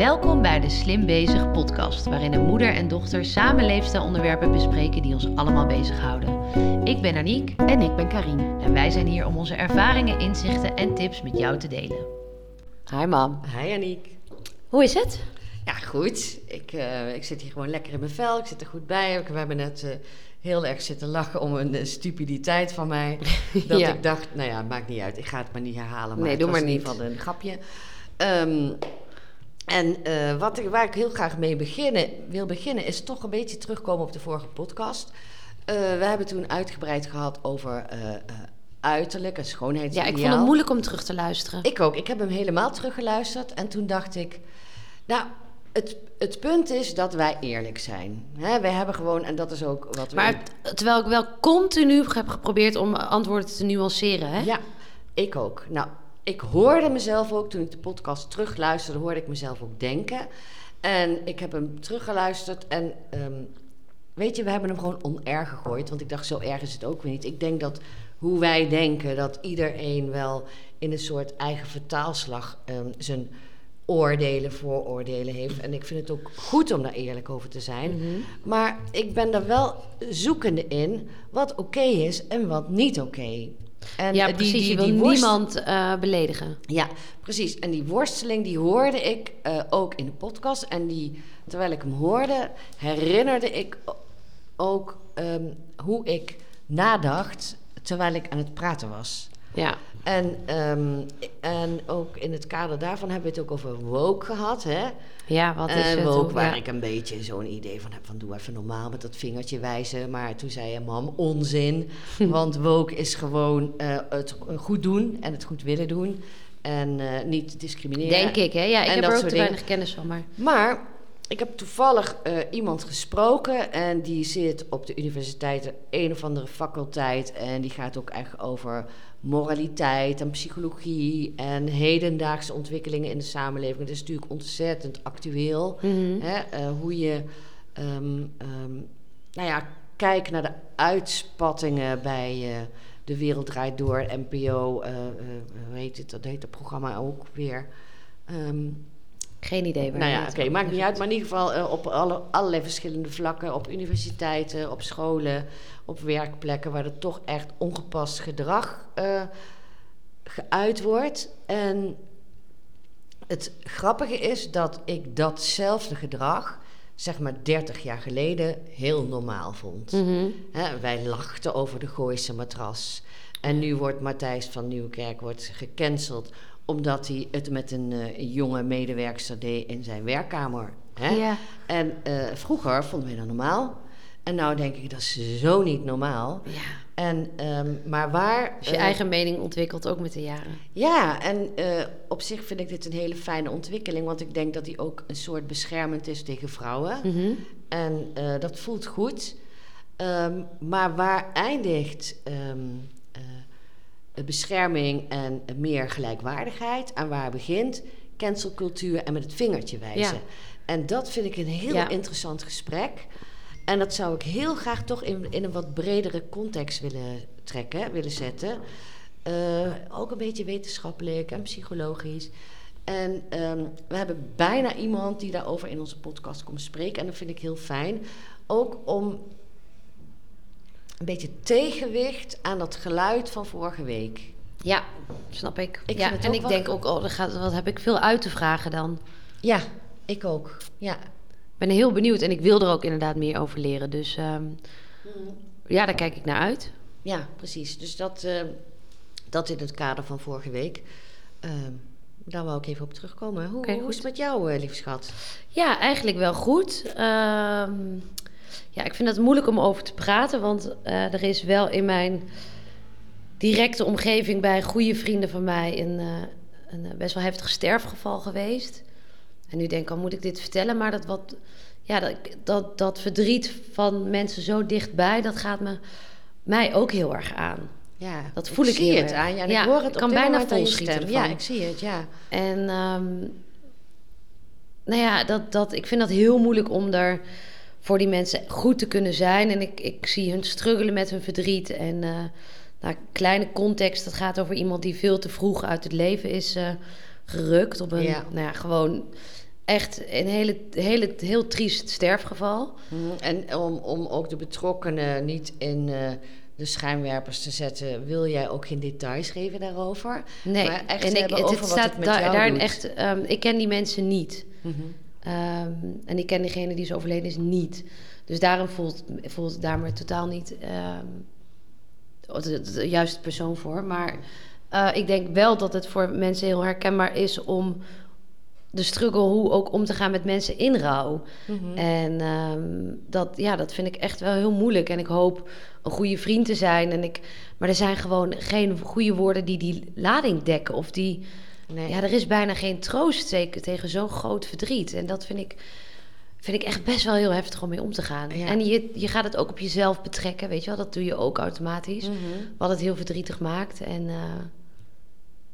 Welkom bij de Slim Bezig podcast, waarin een moeder en dochter samen leefstijlonderwerpen bespreken die ons allemaal bezighouden. Ik ben Aniek En ik ben Karine. en wij zijn hier om onze ervaringen, inzichten en tips met jou te delen. Hi mam. Hi Aniek. Hoe is het? Ja, goed. Ik, eh, ik zit hier gewoon lekker in mijn vel. Ik zit er goed bij. We hebben net eh, heel erg zitten lachen om een eh, stupiditeit van mij. Dat Ja. ik dacht, nou ja, maakt niet uit. Ik ga het maar niet herhalen. Maar Nee, het doe was maar in niet. ieder geval een grapje. Ehm, en eh, wat ik, waar ik heel graag mee beginnen, wil beginnen, is toch een beetje terugkomen op de vorige podcast. Eh, we hebben toen uitgebreid gehad over eh, uiterlijk en Ja, schoonheidsideaal. ik vond het moeilijk om terug te luisteren. Ik ook. Ik heb hem helemaal teruggeluisterd en toen dacht ik, nou, het, het punt is dat wij eerlijk zijn. Hè, wij hebben gewoon, en dat is ook wat we... Maar terwijl ik wel continu heb geprobeerd om antwoorden te nuanceren, hè? Ja, ik ook. Nou, ik hoorde mezelf ook, toen ik de podcast terugluisterde, hoorde ik mezelf ook denken. En ik heb hem teruggeluisterd en ehm, weet je, we hebben hem gewoon onerg gegooid. Want ik dacht, zo erg is het ook weer niet. Ik denk dat hoe wij denken, dat iedereen wel in een soort eigen vertaalslag ehm, zijn oordelen, vooroordelen heeft. En ik vind het ook goed om daar eerlijk over te zijn. Mhm. Maar ik ben er wel zoekende in wat oké is en wat niet oké. En ja, eh, precies. je wil worst- niemand eh, beledigen. Ja, precies. En die worsteling die hoorde ik eh, ook in de podcast. En die, terwijl ik hem hoorde, herinnerde ik ook ehm, hoe ik nadacht terwijl ik aan het praten was. Ja. En, ehm, en ook in het kader daarvan hebben we het ook over woke gehad, hè? Ja, wat is en het? Hoe- waar ja. ik een beetje zo'n idee van heb van doe even normaal met dat vingertje wijzen. Maar toen zei je, mam, onzin. want woke is gewoon eh, het goed doen en het goed willen doen. En eh, niet discrimineren. Denk ik, hè? Ja, ik En heb er ook te dingen. weinig kennis van, maar... Maar ik heb toevallig eh, iemand gesproken en die zit op de universiteit, een of andere faculteit. En die gaat ook echt over moraliteit en psychologie en hedendaagse ontwikkelingen in de samenleving. Dat is natuurlijk ontzettend actueel. Mhm. Hè, eh, hoe je, ehm, ehm, nou ja, kijkt naar de uitspattingen bij eh, De Wereld Draait Door, NPO, eh, hoe heet het, dat heet het programma ook weer. Ehm, Geen idee waar nou ja, oké, maakt niet uit. Maar in ieder geval eh, op alle, allerlei verschillende vlakken. Op universiteiten, op scholen, op werkplekken... waar er toch echt ongepast gedrag eh, geuit wordt. En het grappige is dat ik datzelfde gedrag... zeg maar 30 jaar geleden heel normaal vond. Mhm. Hè, wij lachten over de Gooise matras. En nu wordt Matthijs van Nieuwkerk wordt gecanceld... omdat hij het met een eh, jonge medewerkster deed in zijn werkkamer. Hè? Ja. En eh, vroeger vonden wij dat normaal. En nou denk ik, dat is zo niet normaal. ja. En, ehm, maar waar... Dus je eh, eigen mening ontwikkelt ook met de jaren. ja, en op zich vind ik dit een hele fijne ontwikkeling... want ik denk dat die ook een soort beschermend is tegen vrouwen... Mhm. En dat voelt goed. Ehm, maar waar eindigt ehm, eh, bescherming en meer gelijkwaardigheid? En waar begint cancelcultuur en met het vingertje wijzen? Ja. En dat vind ik een heel Ja. interessant gesprek. En dat zou ik heel graag toch in, in een wat bredere context willen trekken, willen zetten. Eh, ook een beetje wetenschappelijk en psychologisch. En ehm, we hebben bijna iemand die daarover in onze podcast komt spreken. En dat vind ik heel fijn. Ook om een beetje tegenwicht aan dat geluid van vorige week. Ja, snap ik. Ik ja, en ik denk ook, oh, er gaat, wat heb ik veel uit te vragen dan. Ja, ik ook. Ja. Ik ben heel benieuwd en ik wil er ook inderdaad meer over leren. Dus ehm, ja, daar kijk ik naar uit. Ja, precies. Dus dat, eh, dat in het kader van vorige week. Ehm, daar wou ik even op terugkomen. Hoe, hoe is het met jou, eh lieve schat? Ja, eigenlijk wel goed. Ehm, ja, ik vind het moeilijk om over te praten, want eh, er is wel in mijn directe omgeving bij goede vrienden van mij een, eh, een eh, best wel heftig sterfgeval geweest. En nu denk ik, al moet ik dit vertellen, maar dat, wat, ja, dat, dat, dat verdriet van mensen zo dichtbij, dat gaat me, mij ook heel erg aan. Ja, Dat voel ik zie heel het erg. aan Ja, ik hoor het ik kan bijna ervan. Ja, ik zie het, ja. En ehm, nou ja, dat, dat, ik vind dat heel moeilijk om daar voor die mensen goed te kunnen zijn. En ik, ik zie hun struggelen met hun verdriet. En eh nou, kleine context, dat gaat over iemand die veel te vroeg uit het leven is eh, gerukt. Op een, Ja. nou ja, gewoon echt een hele, hele, heel triest sterfgeval. Mhm. En om, om ook de betrokkenen niet in eh, de schijnwerpers te zetten, wil jij ook geen details geven daarover? Nee, Maar echt en ik, het, het staat daar- jou daarin doet. echt. ehm, ik ken die mensen niet. Mhm. Ehm, en ik ken degene die is overleden is niet. Dus daarom voelt, voelt het daar totaal niet ehm, de, de- de juiste persoon voor. Maar eh, ik denk wel dat het voor mensen heel herkenbaar is om de struggle hoe ook om te gaan met mensen in rouw. Mhm. En ehm, dat, ja, dat vind ik echt wel heel moeilijk. En ik hoop een goede vriend te zijn. En ik, maar er zijn gewoon geen goede woorden die die lading dekken. Of die, Nee. ja, er is bijna geen troost tegen, tegen zo'n groot verdriet. En dat vind ik, vind ik echt best wel heel heftig om mee om te gaan. Ja. En je, je gaat het ook op jezelf betrekken, weet je wel. Dat doe je ook automatisch. Mhm. Wat het heel verdrietig maakt. En eh,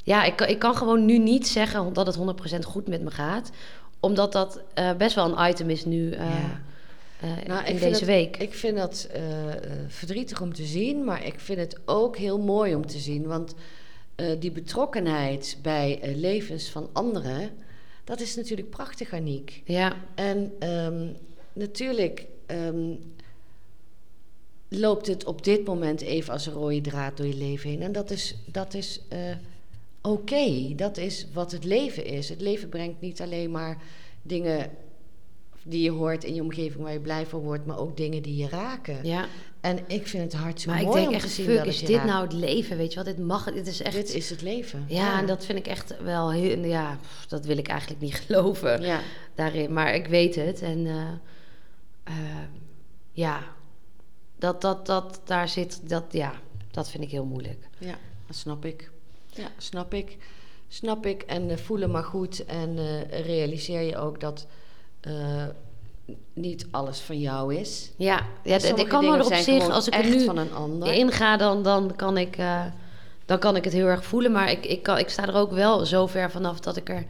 ja, ik, kan- ik kan gewoon nu niet zeggen dat het 100% goed met me gaat. Omdat dat eh, best wel een item is nu eh, Ja. Nou, in deze week. Ik vind dat verdrietig om te zien, maar ik vind het ook heel mooi om te zien. Want eh, die betrokkenheid bij eh, levens van anderen, dat is natuurlijk prachtig, Aniek. Ja, En ehm, natuurlijk ehm, loopt het op dit moment even als een rode draad door je leven heen. En dat is, dat is eh, oké. Dat is wat het leven is. Het leven brengt niet alleen maar dingen die je hoort in je omgeving waar je blij van wordt, maar ook dingen die je raken. ja. En ik vind het hartstikke Maar ik denk echt, fuck, is dit raakt. nou het leven? Weet je wat? Dit mag, dit is echt... Dit is het leven. Ja, en dat vind ik echt wel heel... Ja, dat wil ik eigenlijk niet geloven Ja. daarin. Maar ik weet het. En eh, eh, ja, dat, dat, dat daar zit... Dat, ja, dat vind ik heel moeilijk. Ja, dat snap ik. Ja, snap ik. Snap ik. En eh, voelen maar goed. En eh, realiseer je ook dat niet alles van jou is. Ja, ja ik kan er op zich, als ik er nu van een ander. inga, dan, dan, kan ik, eh, dan kan ik het heel erg voelen. Maar ik, ik, kan, ik sta er ook wel zo ver vanaf dat ik er...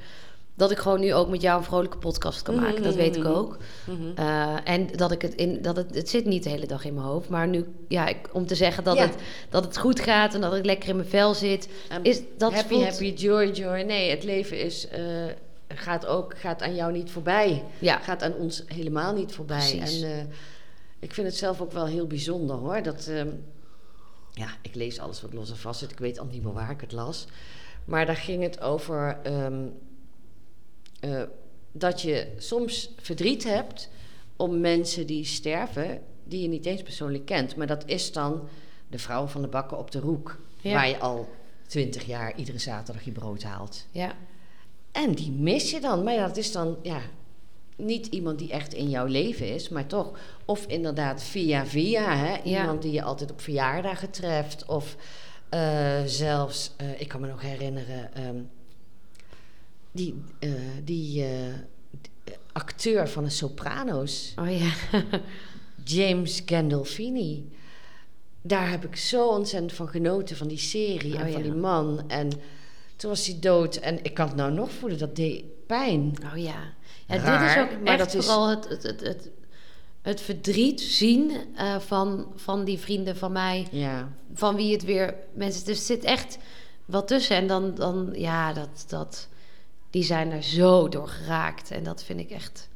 Dat ik gewoon nu ook met jou een vrolijke podcast kan maken. Dat weet ik Mhm. ook. Mhm. Eh, en dat ik het in, dat het, het zit niet de hele dag in mijn hoofd. Maar nu, ja, ik, om te zeggen dat, Ja. het, dat het goed gaat en dat ik lekker in mijn vel zit, En is dat happy, voelt- happy, joy, joy. Nee, het leven is, eh, gaat ook gaat aan jou niet voorbij. Ja. Gaat aan ons helemaal niet voorbij. Precies. En eh, ik vind het zelf ook wel heel bijzonder hoor. Dat, ehm, ja, ik lees alles wat los en vast zit. Ik weet al niet meer waar ik het las. Maar daar ging het over ehm, eh, dat je soms verdriet hebt om mensen die sterven, die je niet eens persoonlijk kent. Maar dat is dan de vrouw van de bakken op de hoek, Ja. waar je al twintig jaar iedere zaterdag je brood haalt. Ja, En die mis je dan. Maar ja, dat is dan ja, niet iemand die echt in jouw leven is, maar toch. Of inderdaad via via, hè? Ja. iemand die je altijd op verjaardagen treft. Of eh, zelfs, eh, ik kan me nog herinneren, ehm, die, eh, die acteur van de Sopranos, oh ja. James Gandolfini. Daar heb ik zo ontzettend van genoten, van die serie Oh en van ja. die man. En toen was hij dood en ik kan het nou nog voelen, dat deed pijn. Oh ja. ja Raar, dit is ook maar echt dat is- vooral het, het, het, het, het verdriet zien eh, van, van die vrienden van mij. Ja, Van wie het weer... Mensen, dus er zit echt wat tussen. En dan, dan ja, dat, dat, die zijn er zo door geraakt. En dat vind ik echt...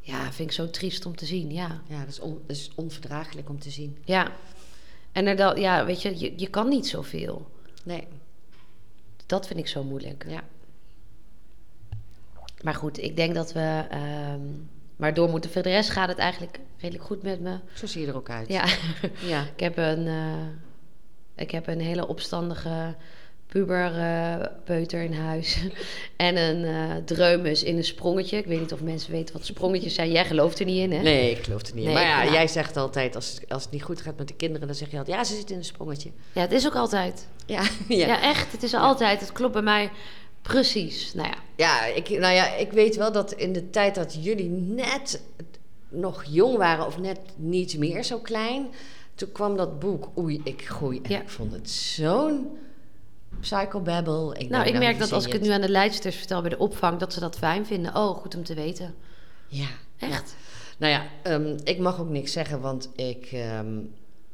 Ja, vind ik zo triest om te zien, ja. ja dat, is on, dat is onverdraaglijk om te zien. Ja. En er dan, ja, weet je, je, je kan niet zoveel. Nee, Dat vind ik zo moeilijk. ja. Maar goed, ik denk dat we ehm, maar door moeten. Voor de rest gaat het eigenlijk redelijk goed met me. Zo zie je er ook uit. Ja, ja. ik heb een, eh, ik heb een hele opstandige puber eh, in huis. en een eh dreumes in een sprongetje. Ik weet niet of mensen weten wat sprongetjes zijn. Jij gelooft er niet in, hè? Nee, ik geloof het niet. in. Nee, maar ja, nou. jij zegt altijd, als, als het niet goed gaat met de kinderen, dan zeg je altijd, ja, ze zitten in een sprongetje. Ja, het is ook altijd. Ja, Ja, ja. echt. Het is altijd. Het klopt bij mij precies. Nou ja, Ja, ik, nou ja, ik weet wel dat in de tijd dat jullie net nog jong waren, of net niet meer zo klein, toen kwam dat boek Oei, ik groei. En Ja. ik vond het zo'n psychobabble. Ik nou, ik merk dat als ik het nu aan de leidsters vertel bij de opvang, dat ze dat fijn vinden. Oh, goed om te weten. Ja, Echt. Nou ja, ehm, ik mag ook niks zeggen, want ik, ehm,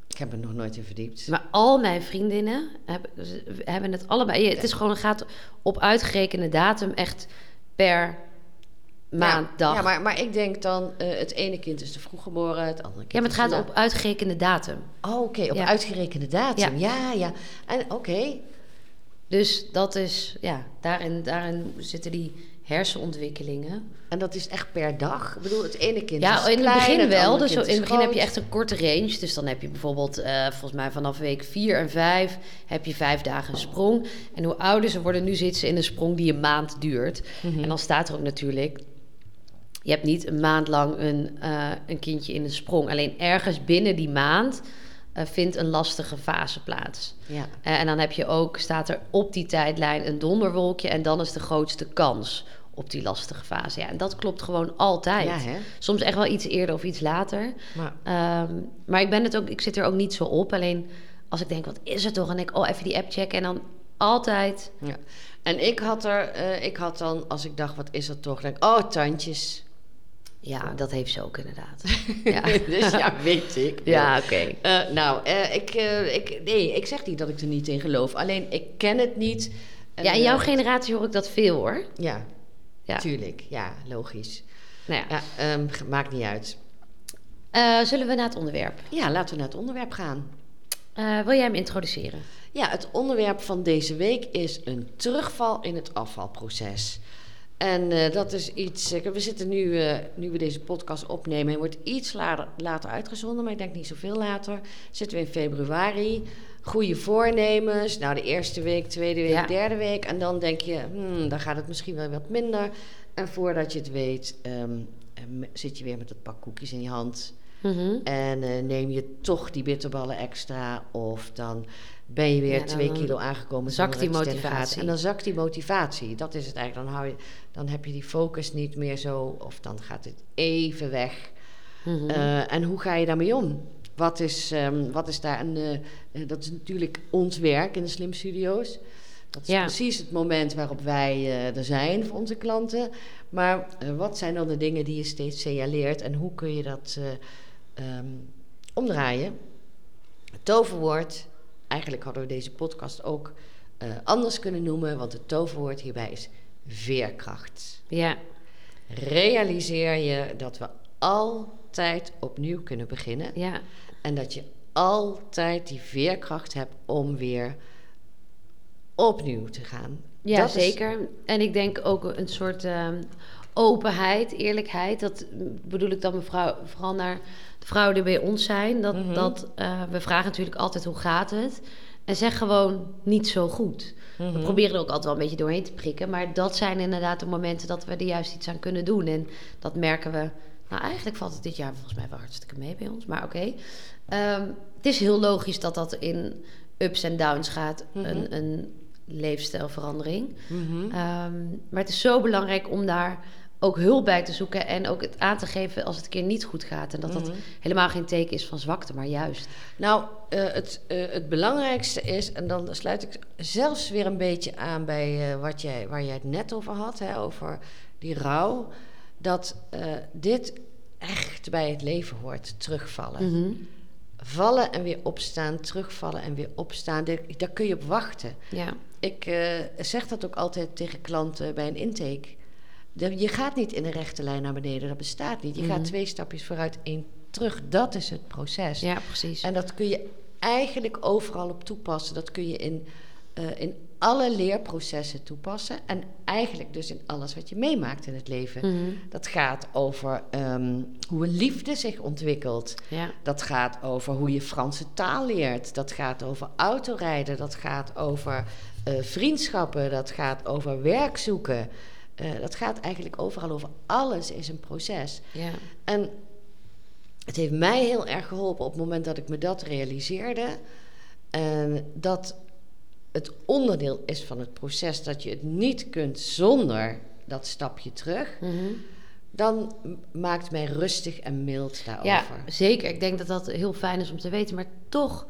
ik heb er nog nooit in verdiept. Maar al mijn vriendinnen hebben, hebben het allebei. Het is gewoon, gaat op uitgerekende datum echt per maand, ja, dag. Ja, maar, maar ik denk dan, eh, het ene kind is te vroeg geboren, het andere kind Ja, maar het gaat op uitgerekende datum. Oh, oké, op Ja. uitgerekende datum. Ja, ja. En oké. Dus dat is, ja, daarin, daarin zitten die hersenontwikkelingen. En dat is echt per dag? Ik bedoel, het ene kind Ja, is in het begin wel. Dus in het begin heb je echt een korte range. Dus dan heb je bijvoorbeeld, eh, volgens mij vanaf week 4 en 5 heb je vijf dagen een sprong. En hoe ouder ze worden, nu zitten ze in een sprong die een maand duurt. Mhm. En dan staat er ook natuurlijk, je hebt niet een maand lang een, eh, een kindje in een sprong. Alleen ergens binnen die maand eh, vindt een lastige fase plaats. Ja. Eh, en dan heb je ook, staat er op die tijdlijn een donderwolkje. En dan is de grootste kans op die lastige fase. Ja, en dat klopt gewoon altijd. Ja, hè? Soms echt wel iets eerder of iets later. Maar, Ehm, maar ik ben het ook, ik zit er ook niet zo op. Alleen als ik denk, wat is het toch? En ik, oh, even die app checken. En dan altijd. ja. En ik had er, eh, ik had dan, als ik dacht, wat is dat toch? Denk oh, tandjes. Ja, dat heeft ze ook inderdaad. Ja, dus ja, weet ik. ja oké. Eh, nou, eh, ik, eh, ik, nee, ik zeg niet dat ik er niet in geloof. Alleen, ik ken het niet. Ja, in jouw generatie hoor ik dat veel hoor. Ja, Ja. tuurlijk. Ja, logisch. Nou ja. Ja, ehm, maakt niet uit. Zullen we naar het onderwerp? Ja, laten we naar het onderwerp gaan. Wil jij hem introduceren? Ja, het onderwerp van deze week is een terugval in het afvalproces. En eh, dat is iets. eh, we zitten nu, eh, nu we deze podcast opnemen, hij wordt iets later, later uitgezonden, maar ik denk niet zoveel later. Zitten we in februari. Goede voornemens. Nou, de eerste week, tweede week, Ja. derde week. En dan denk je, hmm, dan gaat het misschien wel wat minder. En voordat je het weet, ehm, zit je weer met het pak koekjes in je hand. Mhm. En eh, neem je toch die bitterballen extra. Of dan ben je weer Ja, twee kilo aangekomen. zakt die motivatie. En dan zakt die motivatie. Dat is het eigenlijk. Dan, hou je, dan heb je die focus niet meer zo. Of dan gaat het even weg. Mhm. Eh, en hoe ga je daarmee om? Wat is, ehm, wat is daar een... eh, dat is natuurlijk ons werk in de Slim Studio's. Dat is Ja. precies het moment waarop wij er zijn voor onze klanten. Maar wat zijn dan de dingen die je steeds signaleert? En hoe kun je dat ehm, omdraaien? Het toverwoord. Eigenlijk hadden we deze podcast ook eh, anders kunnen noemen. Want het toverwoord hierbij is veerkracht ja. realiseer je dat we altijd opnieuw kunnen beginnen. ja. En dat je altijd die veerkracht hebt om weer opnieuw te gaan. Ja, Dat is- zeker. En ik denk ook een soort ehm, openheid, eerlijkheid. Dat bedoel ik dan mevrouw, vooral naar de vrouwen die bij ons zijn. Dat, Mhm. dat eh, we vragen natuurlijk altijd hoe gaat het. En zeg gewoon niet zo goed. We Mhm. proberen er ook altijd wel een beetje doorheen te prikken. Maar dat zijn inderdaad de momenten dat we er juist iets aan kunnen doen. En dat merken we. Nou, eigenlijk valt het dit jaar volgens mij wel hartstikke mee bij ons. Maar oké. Ehm, het is heel logisch dat dat in ups en downs gaat. Mhm. Een, een leefstijlverandering. Ehm, maar het is zo belangrijk om daar ook hulp bij te zoeken. En ook het aan te geven als het een keer niet goed gaat. En dat dat Mhm. helemaal geen teken is van zwakte, maar juist. Nou, eh, het, eh, het belangrijkste is, en dan sluit ik zelfs weer een beetje aan bij eh, wat jij, waar jij het net over had, hè, over die rouw, dat dit echt bij het leven hoort, terugvallen. Mhm. Vallen en weer opstaan, terugvallen en weer opstaan, daar, daar kun je op wachten. Ja. Ik zeg dat ook altijd tegen klanten bij een intake. Je gaat niet in een rechte lijn naar beneden, dat bestaat niet. Je Mhm. gaat twee stapjes vooruit, één terug. Dat is het proces. ja, precies. En dat kun je eigenlijk overal op toepassen. Dat kun je in, eh, in alle leerprocessen toepassen. En eigenlijk dus in alles wat je meemaakt in het leven. Mhm. Dat gaat over ehm, hoe een liefde zich ontwikkelt. Ja. Dat gaat over hoe je Franse taal leert. Dat gaat over autorijden. Dat gaat over eh, vriendschappen. Dat gaat over werk zoeken. Eh, dat gaat eigenlijk overal over. Alles is een proces. Ja. En het heeft mij heel erg geholpen op het moment dat ik me dat realiseerde. En dat het onderdeel is van het proces dat je het niet kunt zonder dat stapje terug. Mhm. Dan maakt mij rustig en mild Ja, daarover. zeker. Ik denk dat dat heel fijn is om te weten. Maar toch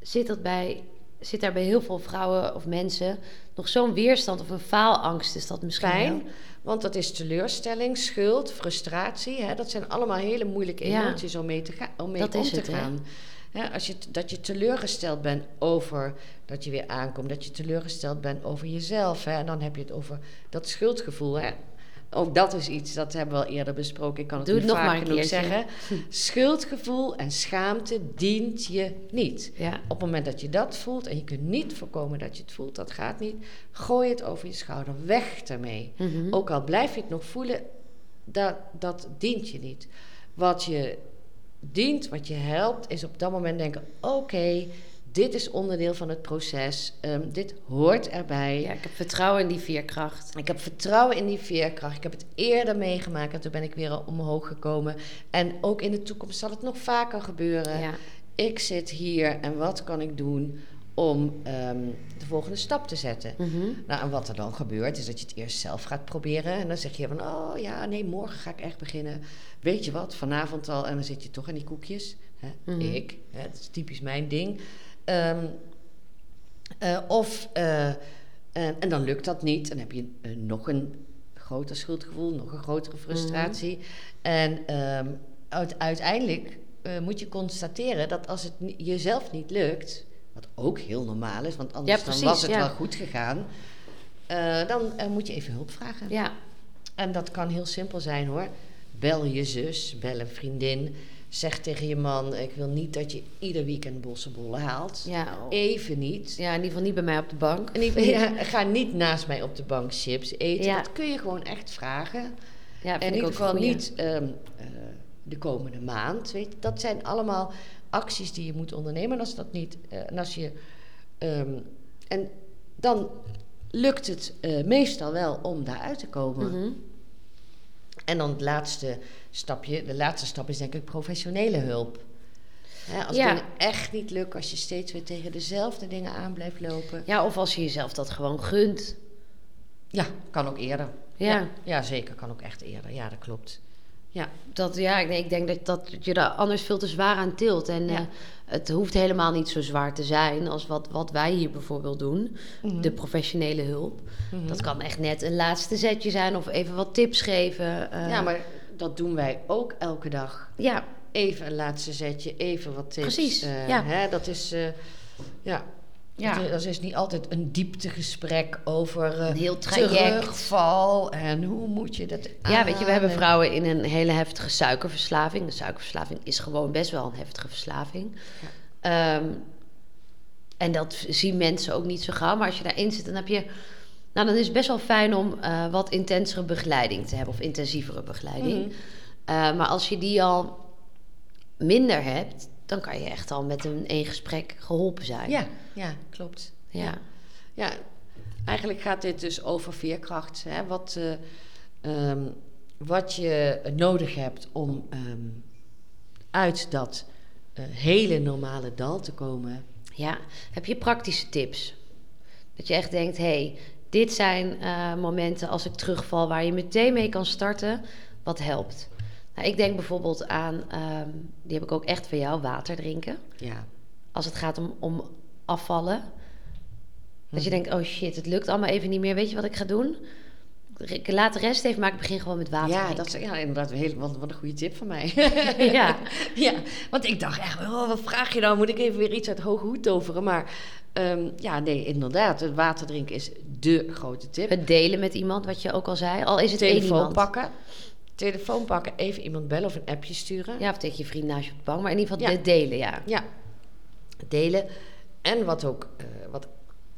zit, dat bij, zit daar bij heel veel vrouwen of mensen nog zo'n weerstand of een faalangst. Is dat misschien wel? want dat is teleurstelling, schuld, frustratie. Hè? Dat zijn allemaal hele moeilijke Ja. emoties om mee, te ga- om mee Dat om is te het, gaan. Hè, als je, dat je teleurgesteld bent over dat je weer aankomt. Dat je teleurgesteld bent over jezelf. Hè? En dan heb je het over dat schuldgevoel. Hè? Ook dat is iets, dat hebben we al eerder besproken. Ik kan het Doe het nog vaak maar genoeg keertje. zeggen. Schuldgevoel en schaamte dient je niet. Ja. Op het moment dat je dat voelt en je kunt niet voorkomen dat je het voelt, dat gaat niet. Gooi het over je schouder, weg ermee. Mhm. Ook al blijf je het nog voelen, dat, dat dient je niet. Wat je dient, wat je helpt, is op dat moment denken: oké, dit is onderdeel van het proces, ehm, dit hoort erbij. ja, ik heb vertrouwen in die veerkracht. Ik heb vertrouwen in die veerkracht. Ik heb het eerder meegemaakt en toen ben ik weer omhoog gekomen. En ook in de toekomst zal het nog vaker gebeuren. Ja. Ik zit hier en wat kan ik doen om ehm, de volgende stap te zetten? Mhm. Nou, en wat er dan gebeurt, is dat je het eerst zelf gaat proberen. En dan zeg je van, oh ja, nee, morgen ga ik echt beginnen. Weet je wat, vanavond al. En dan zit je toch in die koekjes. Hè? Mhm. Ik, hè, dat is typisch mijn ding. Ehm, eh, of, eh, en, en dan lukt dat niet. Dan heb je eh, nog een groter schuldgevoel, nog een grotere frustratie. En ehm, uite- uiteindelijk eh, moet je constateren dat als het jezelf niet lukt, wat ook heel normaal is, want anders Ja, dan was het ja. wel goed gegaan, eh, dan eh, moet je even hulp vragen. Ja. En dat kan heel simpel zijn hoor. Bel je zus, bel een vriendin. Zeg tegen je man: Ik wil niet dat je ieder weekend bossenbollen haalt. Ja. Even niet. ja, in ieder geval niet bij mij op de bank. Ja, ga niet naast mij op de bank chips eten. Ja. Dat kun je gewoon echt vragen. Ja, in ik ieder geval niet ehm, eh, de komende maand. Weet, dat zijn allemaal acties die je moet ondernemen. En als dat niet, eh, en als je. ehm, en dan lukt het eh, meestal wel om daaruit te komen. Mhm. En dan het laatste stapje, de laatste stap is denk ik professionele hulp. Hè, als Ja. dingen echt niet lukken, als je steeds weer tegen dezelfde dingen aan blijft lopen. Ja, of als je jezelf dat gewoon gunt. Ja, kan ook eerder. Ja. ja, zeker, kan ook echt eerder. Ja, dat klopt. Ja, Dat, ja, ik- nee, ik denk dat, dat je daar anders veel te zwaar aan tilt. En Ja. eh, het hoeft helemaal niet zo zwaar te zijn als wat, wat wij hier bijvoorbeeld doen. Mhm. De professionele hulp. Mhm. Dat kan echt net een laatste zetje zijn of even wat tips geven. eh, ja, maar dat doen wij ook elke dag. Ja, Even een laatste zetje, even wat tips. Precies, eh, ja. Hè, dat is, ja... Ja. Dat, is, dat is niet altijd een dieptegesprek over eh, Een heel traject. terugval en hoe moet je dat ja, weet je, we hebben vrouwen in een hele heftige suikerverslaving. De suikerverslaving is gewoon best wel een heftige verslaving. Ehm, en dat zien mensen ook niet zo gauw. Maar als je daarin zit, dan heb je... Nou, dan is het best wel fijn om eh, wat intensere begeleiding te hebben. Of intensievere begeleiding. Mhm. Eh, maar als je die al minder hebt... dan kan je echt al met een één gesprek geholpen zijn. Ja, ja, klopt. ja. Ja, eigenlijk gaat dit dus over veerkracht. Hè? Wat, eh, ehm, wat je nodig hebt om ehm, uit dat eh, hele normale dal te komen. Ja, heb je praktische tips? Dat je echt denkt, hé, hey, dit zijn eh, momenten als ik terugval waar je meteen mee kan starten, wat helpt. Nou, ik denk bijvoorbeeld aan, ehm, die heb ik ook echt van jou, water drinken. Ja, Als het gaat om, om afvallen. Dat je Mhm. denkt, oh shit, het lukt allemaal even niet meer. Weet je wat ik ga doen? Ik laat de rest even, maar ik begin gewoon met water ja, drinken. dat is ja, inderdaad een hele, wat, wat een goede tip van mij. Ja. ja, want ik dacht echt, oh, wat vraag je nou? Moet ik even weer iets uit hoge hoed toveren? Maar ehm, ja, nee, inderdaad. Het water drinken is dé grote tip. Het delen met iemand, wat je ook al zei. Al is het één Telefoon iemand. pakken. Telefoon pakken, even iemand bellen of een appje sturen. Ja, of tegen je vriend naast je op de bank. Maar in ieder geval Ja. het delen, ja. Ja, delen. En wat ook, eh, wat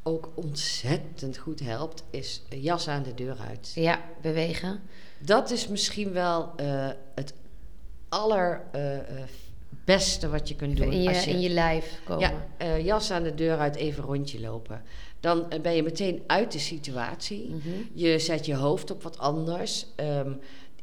ook ontzettend goed helpt, is jas aan de deur uit. Ja, bewegen. Dat is misschien wel eh, het allerbeste wat je kunt doen. in, je, als in je lijf komen. ja, eh, jas aan de deur uit, even rondje lopen. Dan eh, ben je meteen uit de situatie. Mhm. Je zet je hoofd op wat anders. Ehm,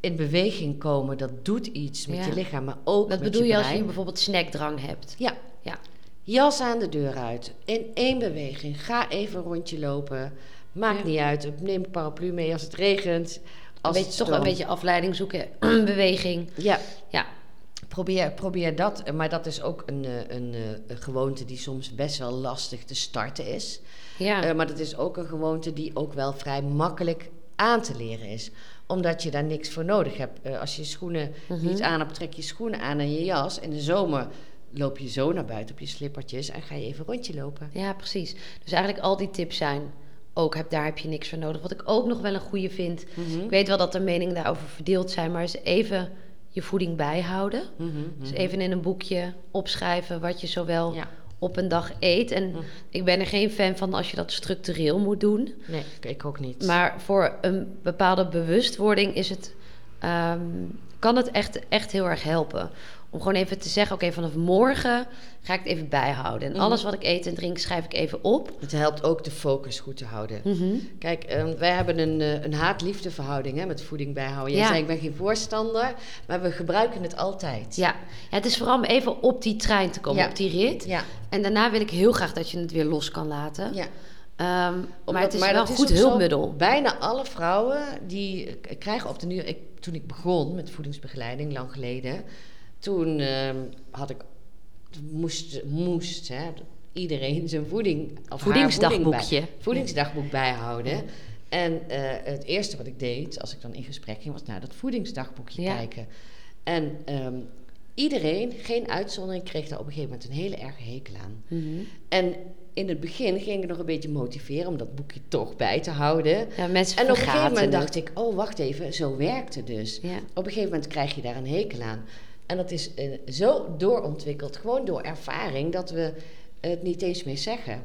in beweging komen, dat doet iets met Ja. je lichaam, maar ook Dat met bedoel je als brein. je bijvoorbeeld snackdrang hebt. Ja. Ja. Jas aan de deur uit. In één beweging. Ga even een rondje lopen. Maakt Ja. niet uit. Neem een paraplu mee als het regent. Als het toch een beetje afleiding zoeken. beweging. Ja, Ja. probeer, probeer dat. Maar dat is ook een, eh, een, eh, een gewoonte die soms best wel lastig te starten is. Ja. Eh, maar dat is ook een gewoonte die ook wel vrij makkelijk aan te leren is. Omdat je daar niks voor nodig hebt. Eh, als je schoenen Mhm. niet aan hebt, trek je schoenen aan en je jas. In de zomer loop je zo naar buiten op je slippertjes en ga je even een rondje lopen. ja, precies. Dus eigenlijk al die tips zijn ook heb, daar heb je niks voor nodig. Wat ik ook nog wel een goede vind. Mhm. Ik weet wel dat er meningen daarover verdeeld zijn, maar is even je voeding bijhouden. Mhm, Dus even in een boekje opschrijven wat je zowel Ja. Op een dag eet. En Mhm. ik ben er geen fan van als je dat structureel moet doen. Nee, ik ook niet. Maar voor een bepaalde bewustwording is het, ehm, kan het echt, echt heel erg helpen. Om gewoon even te zeggen, oké, vanaf morgen ga ik het even bijhouden. En Mhm. alles wat ik eet en drink schrijf ik even op. Het helpt ook de focus goed te houden. Mhm. Kijk, ehm, wij hebben een, eh, een haat-liefde verhouding hè, met voeding bijhouden. Jij Ja. zei, ik ben geen voorstander, maar we gebruiken het altijd. Ja. ja, het is vooral om even op die trein te komen, Ja. op die rit. Ja, En daarna wil ik heel graag dat je het weer los kan laten. ja. Ehm, maar Omdat- het is wel een goed hulpmiddel. Bijna alle vrouwen die k- krijgen op de nu. Ik, toen ik begon met voedingsbegeleiding, lang geleden, toen ehm, had ik moest, moest hè, iedereen zijn voeding of Voedingsdagboekje. voeding bij- voedingsdagboek bijhouden. En eh, het eerste wat ik deed als ik dan in gesprek ging, was naar dat voedingsdagboekje Ja. kijken. En ehm, iedereen, geen uitzondering, kreeg daar op een gegeven moment een hele erge hekel aan. Mhm. En in het begin ging ik nog een beetje motiveren om dat boekje toch bij te houden. Ja, mensen En op een gegeven moment dacht ik, oh wacht even, zo werkt het dus. Ja. Op een gegeven moment krijg je daar een hekel aan. En dat is eh, zo doorontwikkeld, gewoon door ervaring, dat we het niet eens meer zeggen.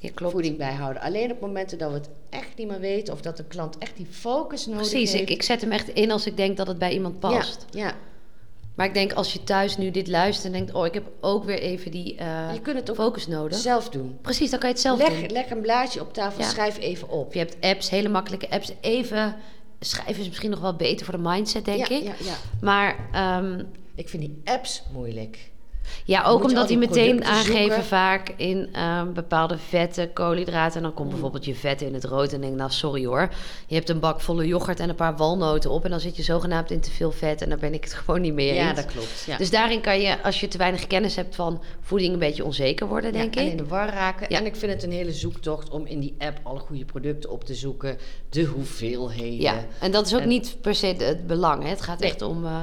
Ja, klopt. Voeding bijhouden. Alleen op momenten dat we het echt niet meer weten of dat de klant echt die focus nodig Precies, heeft. ik, ik zet hem echt in als ik denk dat het bij iemand past. Ja, ja. Maar ik denk als je thuis nu dit luistert en denkt... oh, ik heb ook weer even die eh, je kunt het ook focus nodig. zelf doen. Precies, dan kan je het zelf Leg, doen. leg een blaadje op tafel, Ja. schrijf even op. Je hebt apps, hele makkelijke apps. Even schrijven is misschien nog wel beter voor de mindset, denk ja, ik. Ja, ja. Maar ehm, Ik vind die apps moeilijk. ja, ook omdat die die meteen aangeven zoeken? vaak in ehm, bepaalde vetten, koolhydraten. En dan Mm. komt bijvoorbeeld je vet in het rood. En denk nou sorry hoor. Je hebt een bak volle yoghurt en een paar walnoten op. En dan zit je zogenaamd in te veel vet. En daar ben ik het gewoon niet mee Ja, eens. dat klopt. Ja. Dus daarin kan je, als je te weinig kennis hebt van voeding, een beetje onzeker worden, Ja, denk en ik. in de war raken. Ja. En ik vind het een hele zoektocht om in die app alle goede producten op te zoeken. De hoeveelheden. Ja, en dat is ook En- niet per se het belang. Hè. Het gaat Nee. echt om eh,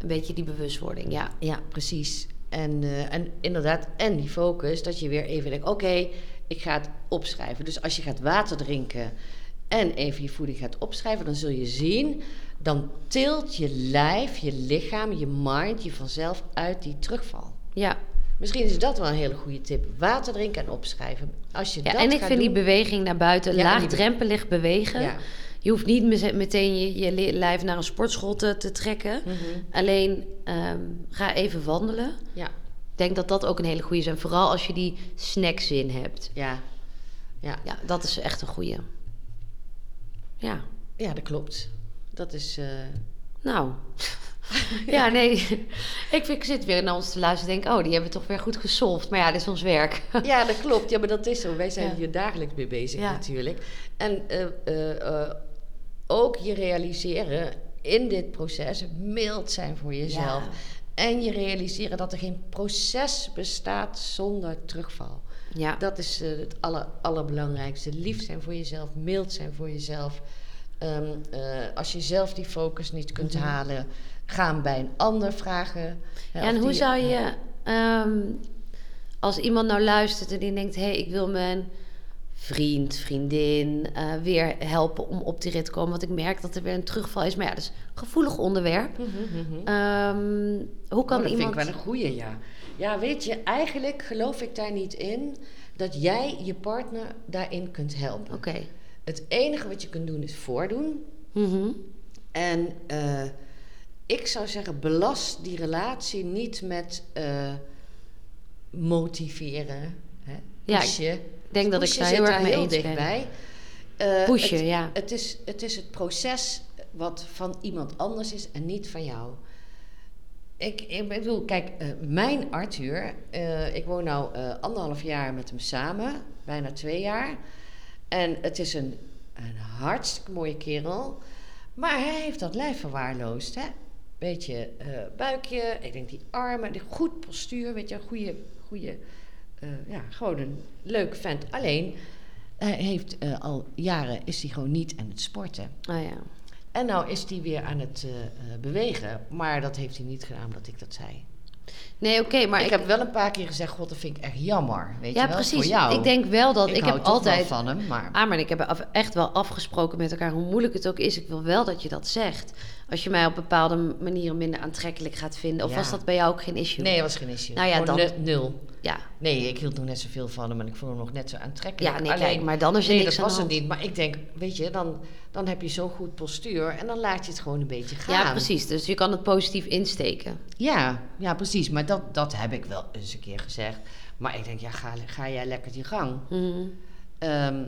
een beetje die bewustwording. Ja. Ja, precies. En, eh, en inderdaad, en die focus, dat je weer even denkt, oké, ik ga het opschrijven. Dus als je gaat water drinken en even je voeding gaat opschrijven, dan zul je zien, dan tilt je lijf, je lichaam, je mind je vanzelf uit die terugval. Ja. Misschien is dat wel een hele goede tip. Water drinken en opschrijven. Als je ja dat en ik vind die beweging naar buiten, Ja, laagdrempelig bewegen. Ja. Je hoeft niet meteen je, je li- lijf naar een sportschool te, te trekken. Mhm. Alleen ehm, ga even wandelen. Ja, Ik denk dat dat ook een hele goede is. En vooral als je die snackzin hebt. ja, ja. Ja, dat is echt een goede. Ja, Ja, dat klopt. Dat is. eh, nou. ja, nee. ik, vind- ik zit weer naar ons te luisteren en denk... oh, die hebben we toch weer goed gesolved. Maar ja, dit is ons werk. Ja, dat klopt. Ja, maar dat is zo. Wij zijn Ja. hier dagelijks mee bezig Ja. natuurlijk. En eh, eh, ook je realiseren in dit proces mild zijn voor jezelf. Ja. En je realiseren dat er geen proces bestaat zonder terugval. ja. Dat is eh, het aller, allerbelangrijkste. Lief zijn voor jezelf, mild zijn voor jezelf. Ehm, eh, als je zelf die focus niet kunt Mhm. halen, ga hem bij een ander vragen. Hè, en hoe die- zou je, ehm, als iemand nou luistert en die denkt: hé, hey, ik wil mijn vriend, vriendin eh, weer helpen om op die rit te komen. Want ik merk dat er weer een terugval is. Maar ja, dat is een gevoelig onderwerp. Mhm, mhm. Ehm, hoe kan Oh, dat iemand. vind ik wel een goeie, ja. Ja, weet je, eigenlijk geloof ik daar niet in dat jij je partner daarin kunt helpen. Oké. Het enige wat je kunt doen is voordoen. Mhm. En eh, ik zou zeggen, belast die relatie niet met eh, motiveren. Hè? Ja, Pushen. Ik denk dat ik daar heel erg mee heel dichtbij. Pushen, het, ja. Het is, het is het proces wat van iemand anders is en niet van jou. Ik, ik bedoel, kijk, eh, mijn Arthur, eh, ik woon nu anderhalf jaar met hem samen, bijna twee jaar. En het is een, een hartstikke mooie kerel. Maar hij heeft dat lijf verwaarloosd, hè. Beetje buikje, ik denk die armen, die goed postuur, weet je, een goede, goede ja, gewoon een leuk vent. Alleen, hij heeft eh, al jaren, is hij gewoon niet aan het sporten. Ah ja. En nou is hij weer aan het eh, eh, bewegen, maar dat heeft hij niet gedaan omdat ik dat zei. Nee, oké, maar ik, ik, heb wel een paar keer gezegd, god, dat vind ik echt jammer. Weet ja, je wel, precies. voor jou. Ik denk wel dat ik, hou heb altijd wel van hem, maar... Ah, maar ik heb echt wel afgesproken met elkaar, hoe moeilijk het ook is. Ik wil wel dat je dat zegt. Als je mij op bepaalde manieren minder aantrekkelijk gaat vinden. Of Ja. was dat bij jou ook geen issue? Nee, dat was geen issue. Nou ja, dan- nul-. Ja, Nee, ik hield nog net zoveel van hem en ik vond hem nog net zo aantrekkelijk. ja nee, Alleen, kijk, maar dan is nee, niks dat was het niet. Maar ik denk, weet je, dan, dan heb je zo'n goed postuur en dan laat je het gewoon een beetje gaan. Ja, precies. Dus je kan het positief insteken. Ja, ja precies. Maar dat, dat heb ik wel eens een keer gezegd. Maar ik denk, ja, ga, ga jij lekker je gang. Mhm. Ehm,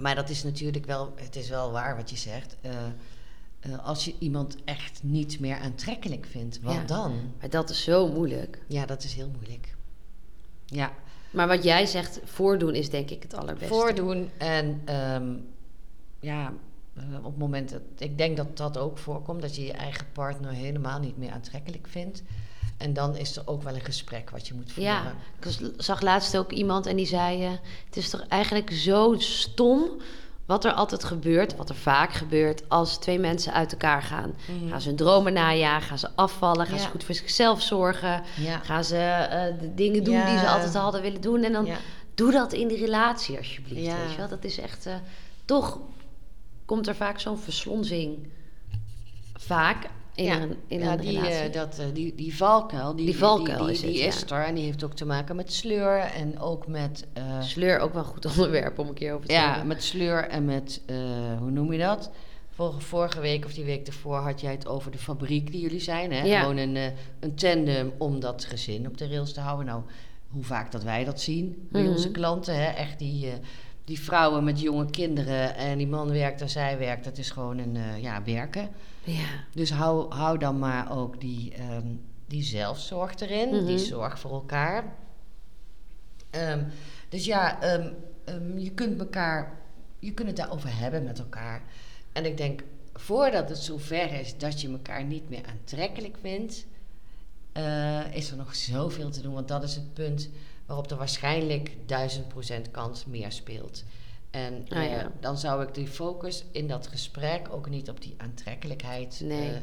maar dat is natuurlijk wel, het is wel waar wat je zegt. Eh, eh, als je iemand echt niet meer aantrekkelijk vindt, wat Ja. dan? Maar dat is zo moeilijk. Ja, dat is heel moeilijk. Ja, Maar wat jij zegt, voordoen is denk ik het allerbeste. voordoen en ehm, ja, eh, op het moment dat ik denk dat dat ook voorkomt, dat je je eigen partner helemaal niet meer aantrekkelijk vindt. En dan is er ook wel een gesprek wat je moet voeren. Ja, ik zag laatst ook iemand en die zei... eh, het is toch eigenlijk zo stom wat er altijd gebeurt... wat er vaak gebeurt als twee mensen uit elkaar gaan. Mhm. Gaan ze hun dromen najagen, gaan ze afvallen... gaan Ja. ze goed voor zichzelf zorgen... Ja. gaan ze eh, de dingen doen die ze altijd hadden willen doen... en dan doe dat in die relatie alsjeblieft, weet je wel. Dat is echt... eh, toch komt er vaak zo'n verslonzing... vaak in ja, een, in ja, een die, relatie. eh, dat, eh, die, die valkuil, die, Die valkuil die, is die, het, ja. is er. En die heeft ook te maken met sleur en ook met... eh, Sleur ook wel een goed onderwerp om een keer over te ja, hebben. met sleur en met, hoe noem je dat? Vorige, vorige week of die week ervoor had jij het over de fabriek die jullie zijn. Hè? Ja. Gewoon een, een tandem om dat gezin op de rails te houden. Nou, hoe vaak dat wij dat zien bij Mhm. onze klanten. Hè? Echt die, die vrouwen met jonge kinderen en die man werkt en zij werkt. Dat is gewoon een, eh, ja, werken. Ja. Dus hou, hou dan maar ook die, ehm, die zelfzorg erin, Mhm. die zorg voor elkaar. Ehm, dus ja, ehm, je kunt elkaar, je kunt het daarover hebben met elkaar. En ik denk, voordat het zover is dat je elkaar niet meer aantrekkelijk vindt, eh, is er nog zoveel te doen. Want dat is het punt waarop er waarschijnlijk duizend procent kans meer speelt. En Ah, eh, dan zou ik die focus in dat gesprek ook niet op die aantrekkelijkheid Nee. eh,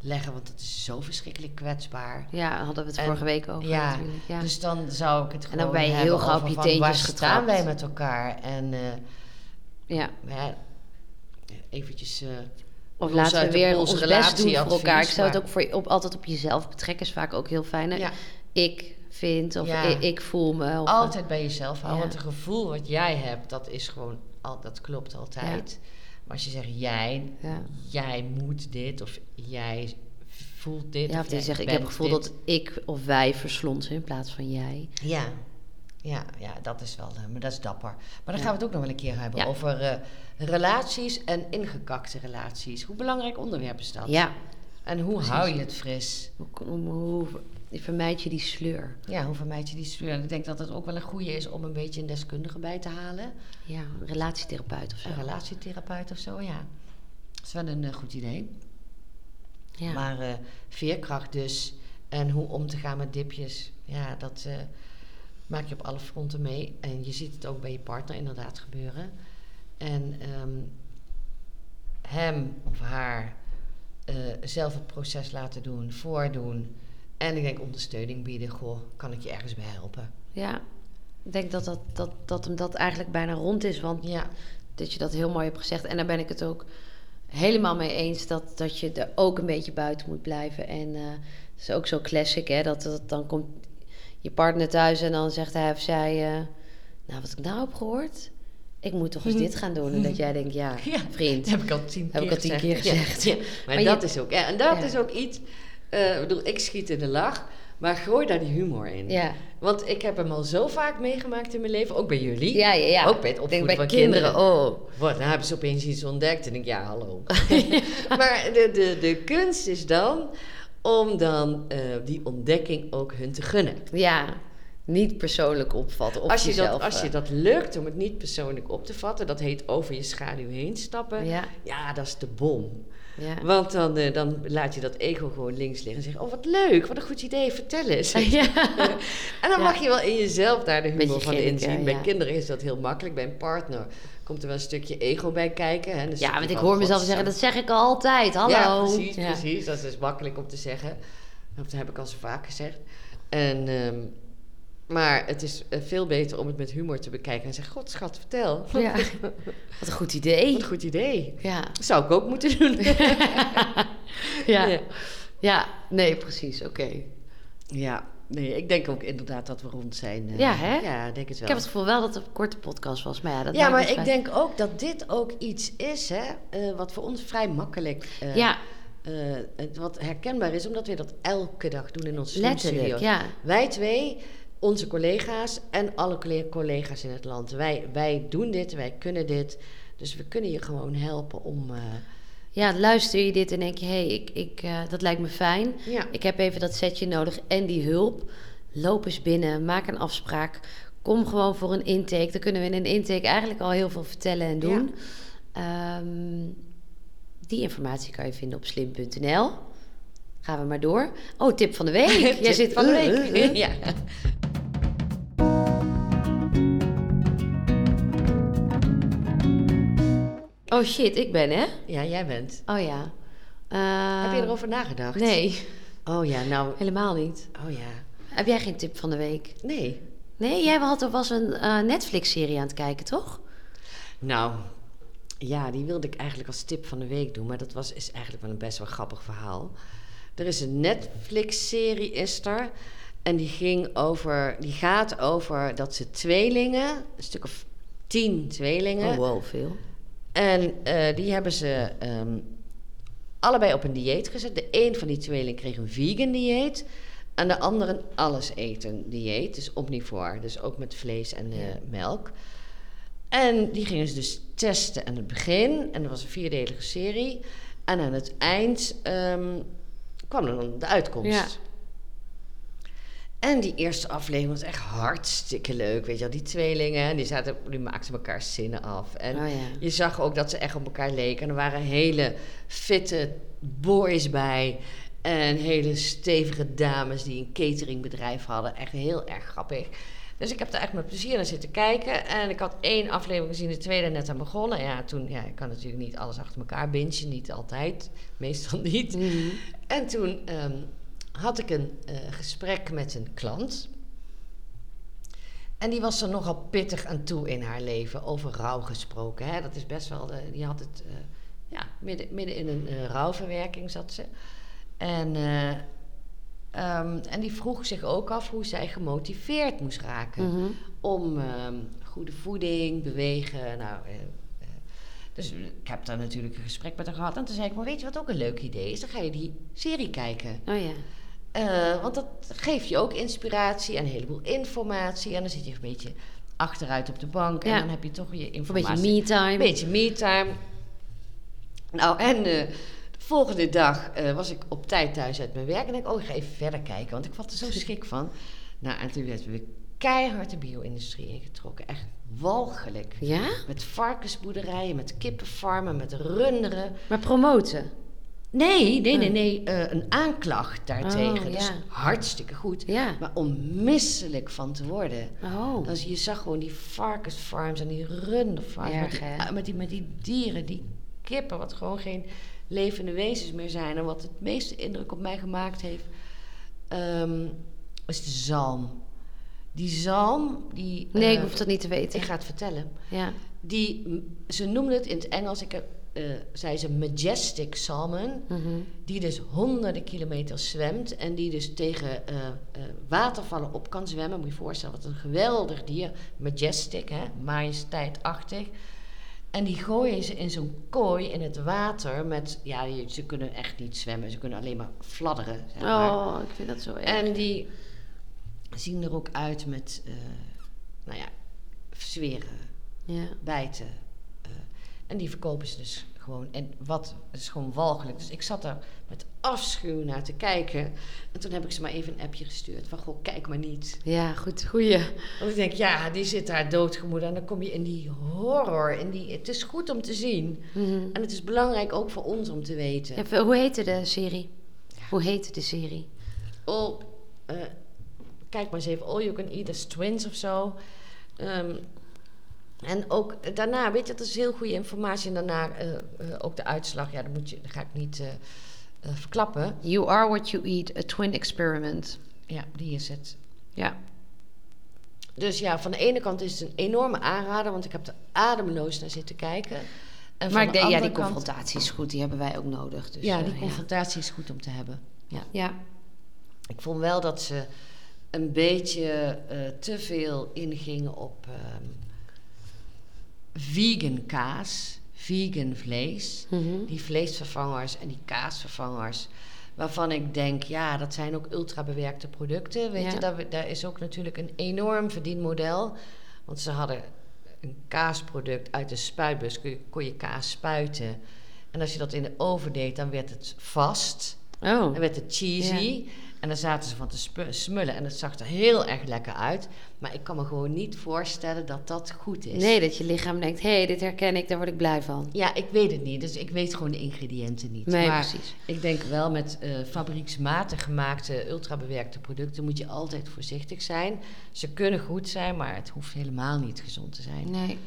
leggen, want het is zo verschrikkelijk kwetsbaar. Ja, hadden we het En- vorige week over ja, natuurlijk. Ja. Dus dan zou ik het En gewoon dan ben je heel gauw op je teentjes waar staan wij met elkaar? En eh, ja. ja, eventjes... Of laten we weer onze best doen voor elkaar. Ik zou het ook voor op, altijd op jezelf betrekken. Is vaak ook heel fijn. ja, Ik vind of Ja. ik, ik voel me. Of, altijd bij jezelf houden. Ja. Want het gevoel wat jij hebt, dat is gewoon... Al, dat klopt altijd. Maar als je zegt, jij, jij moet dit, of jij voelt dit... Ja, of die jij zeggen, ik heb het gevoel dit. dat ik of wij verslond in plaats van jij. Ja. Ja, ja, dat is wel, eh, maar dat is dapper. Maar dan gaan we het ook nog wel een keer hebben over eh, relaties en ingekakte relaties. Hoe belangrijk onderwerp is dat? Ja. En hoe Precies. hou je het fris? Hoe, hoe, hoe vermijd je die sleur? Ja, hoe vermijd je die sleur? En ik denk dat het ook wel een goede is om een beetje een deskundige bij te halen. Ja, een relatietherapeut of zo. Een relatietherapeut of zo, ja. Dat is wel een eh, goed idee. Ja. Maar eh, veerkracht dus en hoe om te gaan met dipjes, ja, dat eh, maak je op alle fronten mee. En je ziet het ook bij je partner inderdaad gebeuren. En ehm, hem of haar zelf het proces laten doen, voordoen. En ik denk ondersteuning bieden. Goh, kan ik je ergens bij helpen? ja. Ik denk dat, dat, dat, dat hem dat eigenlijk bijna rond is. Want Ja, dat je dat heel mooi hebt gezegd. En daar ben ik het ook helemaal mee eens dat, dat je er ook een beetje buiten moet blijven. En eh het is ook zo classic, hè? Dat, dat dan komt je partner thuis en dan zegt hij of zij... eh, nou, wat ik nou heb gehoord? Ik moet toch eens dit gaan doen. En dat jij denkt, ja, Ja, vriend. dat heb ik al tien Heb keer ik al tien gezegd. keer gezegd. Ja, ja. Maar, Maar dat je- is ook, ja, en dat Ja. is ook iets. Ik bedoel, ik schiet in de lach, maar gooi daar die humor in. Ja, Want ik heb hem al zo vaak meegemaakt in mijn leven, ook bij jullie. ja, ja. ja. Ook bij het opvoeden bij van kinderen. kinderen. Oh, Wat, dan hebben ze opeens iets ontdekt en ik, ja, hallo. maar de, de, de kunst is dan om dan eh, die ontdekking ook hun te gunnen. ja. Niet persoonlijk opvatten. Op Als je, jezelf, dat, als je eh. dat lukt om het niet persoonlijk op te vatten, dat heet over je schaduw heen stappen. Ja, Ja, dat is de bom. Ja. Want dan, eh, dan laat je dat ego gewoon links liggen en zeg oh wat leuk, wat een goed idee, vertel eens. ja. En dan Ja. mag je wel in jezelf daar de humor Beetje van inzien. Bij kinderen is dat heel makkelijk, bij een partner komt er wel een stukje ego bij kijken. Hè? Een Ja, want ik hoor mezelf "God, zeggen, zo." dat zeg ik altijd. Hallo. Ja, precies, precies. Dat is makkelijk om te zeggen. Dat heb ik al zo vaak gezegd. En, ehm, maar het is eh, veel beter om het met humor te bekijken. En zeggen, god schat, vertel. Ja. Wat een goed idee. Wat een goed idee. Ja. Dat zou ik ook moeten doen. Ja. Ja. ja. nee, precies. Oké. ja, nee, ik denk ook inderdaad dat we rond zijn. eh. Ja, hè? Ja, ik denk het wel. Ik heb het gevoel wel dat het een korte podcast was, maar ja, dat ja, maar ik denk ook dat dit ook iets is, hè, eh, wat voor ons vrij makkelijk, Ja, wat herkenbaar is, omdat we dat elke dag doen in onze letterlijk, studio's. ja. Wij twee, onze collega's en alle colle- collega's in het land. Wij, wij doen dit, wij kunnen dit. Dus we kunnen je gewoon helpen om. eh, Ja, luister je dit en denk je, hé, hey, ik, ik, eh, dat lijkt me fijn. ja. Ik heb even dat setje nodig en die hulp. Loop eens binnen, maak een afspraak. Kom gewoon voor een intake. Dan kunnen we in een intake eigenlijk al heel veel vertellen en doen. Ehm, die informatie kan je vinden op slim.nl. Gaan we maar door. Oh, tip van de week. Jij Tip zit van de week. uh, uh. ja. Oh shit, ik ben hè? ja, jij bent. Oh ja. Eh, Heb je erover nagedacht? Nee, Oh ja, nou. helemaal niet. Oh ja. Heb jij geen tip van de week? Nee. Nee, jij had, was een eh, Netflix-serie aan het kijken, toch? Nou, ja, die wilde ik eigenlijk als tip van de week doen. Maar dat was, is eigenlijk wel een best wel grappig verhaal. Er is een Netflix-serie, is er. En die, ging over, die gaat over dat ze tweelingen, een stuk of tien tweelingen. Oh, wow, veel. En eh, die hebben ze ehm, allebei op een dieet gezet. De een van die tweelingen kreeg een vegan dieet. En de andere een alles eten dieet. Dus omnivoor. Dus ook met vlees en eh, melk. En die gingen ze dus testen aan het begin. En dat was een vierdelige serie. En aan het eind ehm, kwam er dan de uitkomst. Ja. En die eerste aflevering was echt hartstikke leuk. Weet je wel, die tweelingen, die, zaten, die maakten elkaar zinnen af. En Oh ja. je zag ook dat ze echt op elkaar leken. En er waren hele fitte boys bij. En hele stevige dames die een cateringbedrijf hadden. Echt heel erg grappig. Dus ik heb daar echt met plezier naar zitten kijken. En ik had één aflevering gezien, de tweede net aan begonnen. Ja, toen, ja, ik kan natuurlijk niet alles achter elkaar bingen. Niet altijd, meestal niet. Mhm. En toen ehm, had ik een eh, gesprek met een klant. En die was er nogal pittig aan toe in haar leven, over rouw gesproken. Hè? Dat is best wel, de, die had het, eh, ja, midden, midden in een eh, rouwverwerking zat ze. En, eh, ehm, en die vroeg zich ook af hoe zij gemotiveerd moest raken Mhm. om ehm, goede voeding, bewegen. Nou, eh, eh, dus ik heb daar natuurlijk een gesprek met haar gehad. En toen zei ik, maar weet je wat ook een leuk idee is? Dan ga je die serie kijken. Oh ja. Eh, want dat geeft je ook inspiratie en een heleboel informatie. En dan zit je een beetje achteruit op de bank. Ja. En dan heb je toch je Een informatie. beetje me-time. Een beetje me-time. Nou, en volgende dag eh, was ik op tijd thuis uit mijn werk. En ik, oh, ik ga even verder kijken. Want ik was er zo schik van. Nou, en toen werd we keihard de bio-industrie ingetrokken. Echt walgelijk. Ja? Met varkensboerderijen, met kippenfarmen, met runderen. Maar promoten. Nee, nee, nee, nee. eh, een aanklacht daartegen. Oh, Dus hartstikke goed. Ja. Maar om misselijk van te worden. Oh. Dus je zag gewoon die varkensfarms en die runderfarms. Met Erg, die, ah, met, die, met die dieren, die kippen, wat gewoon geen levende wezens meer zijn. En wat het meeste indruk op mij gemaakt heeft, ehm, is de zalm. Die zalm, die... Nee, ik eh, hoef dat niet te weten. Ik ga het vertellen. Ja. Die, ze noemden het in het Engels, ik heb, eh, zei ze majestic salmon. Mhm. Die dus honderden kilometers zwemt en die dus tegen eh, watervallen op kan zwemmen. Moet je je voorstellen, wat een geweldig dier. Majestic, hè? majesteitachtig. En die gooien ze in zo'n kooi in het water met... Ja, ze kunnen echt niet zwemmen. Ze kunnen alleen maar fladderen, zeg maar. Oh, ik vind dat zo erg. En die zien er ook uit met, eh, nou ja, zweren, Ja. bijten. eh, en die verkopen ze dus gewoon. En wat is gewoon walgelijk. Dus ik zat daar met afschuw naar te kijken. En toen heb ik ze maar even een appje gestuurd. Van, goh, kijk maar niet. Ja, goed. Goeie. Want ik denk, ja, die zit daar doodgemoed. En dan kom je in die horror. In die, het is goed om te zien. Mhm. En het is belangrijk ook voor ons om te weten. Even, hoe heette de serie? Hoe heette de serie? Eh, kijk maar eens even, All You Can Eat as Twins of zo. Ehm, en ook daarna, weet je, dat is heel goede informatie. En daarna eh, eh, ook de uitslag. Ja, dat, moet je, dat ga ik niet eh, eh, verklappen. You are what you eat, a twin experiment. Ja, die is het. Ja. Dus ja, van de ene kant is het een enorme aanrader, want ik heb er ademloos naar zitten kijken. En Maar ik de denk, ja, die kant- confrontatie is goed, die hebben wij ook nodig. Dus, ja, eh, die confrontatie is goed om te hebben. Ja. Ja. Ik vond wel dat ze een beetje eh, te veel ingingen op ehm, vegan kaas, vegan vlees. Mhm. Die vleesvervangers en die kaasvervangers. Waarvan ik denk, ja, dat zijn ook ultra bewerkte producten. Weet Ja. je, daar, daar is ook natuurlijk een enorm verdienmodel. Want ze hadden een kaasproduct uit de spuitbus. Kon je, kon je kaas spuiten. En als je dat in de oven deed, dan werd het vast. Oh. Dan werd het cheesy. En dan zaten ze van te smullen. En het zag er heel erg lekker uit. Maar ik kan me gewoon niet voorstellen dat dat goed is. Nee, dat je lichaam denkt, hé, hey, dit herken ik, daar word ik blij van. Ja, ik weet het niet. Dus ik weet gewoon de ingrediënten niet. Nee, maar precies. ik denk wel met eh fabrieksmatig gemaakte, ultrabewerkte producten moet je altijd voorzichtig zijn. Ze kunnen goed zijn, maar het hoeft helemaal niet gezond te zijn. Nee.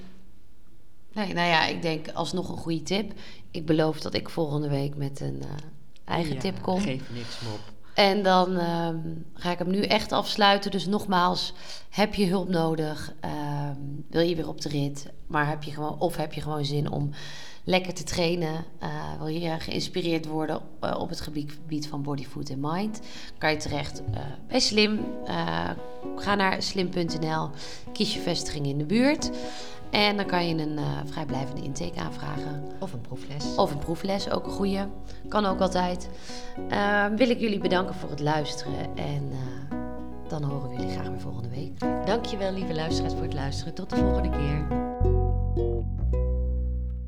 Nee, nou ja, ik denk alsnog een goede tip. Ik beloof dat ik volgende week met een eh, eigen Ja, tip kom. Geef niks meer op. En dan ehm, ga ik hem nu echt afsluiten. Dus nogmaals, heb je hulp nodig? Ehm, wil je weer op de rit? Maar heb je gewoon, of heb je gewoon zin om lekker te trainen? Eh, wil je geïnspireerd worden eh, op het gebied, van body, food en mind? Kan je terecht eh, bij Slim. Ga naar slim.nl, kies je vestiging in de buurt. En dan kan je een eh, vrijblijvende intake aanvragen. Of een proefles. Of een proefles, ook een goeie. Kan ook altijd. Ehm, wil ik jullie bedanken voor het luisteren. En eh, dan horen we jullie graag weer volgende week. Dankjewel, lieve luisteraars, voor het luisteren. Tot de volgende keer.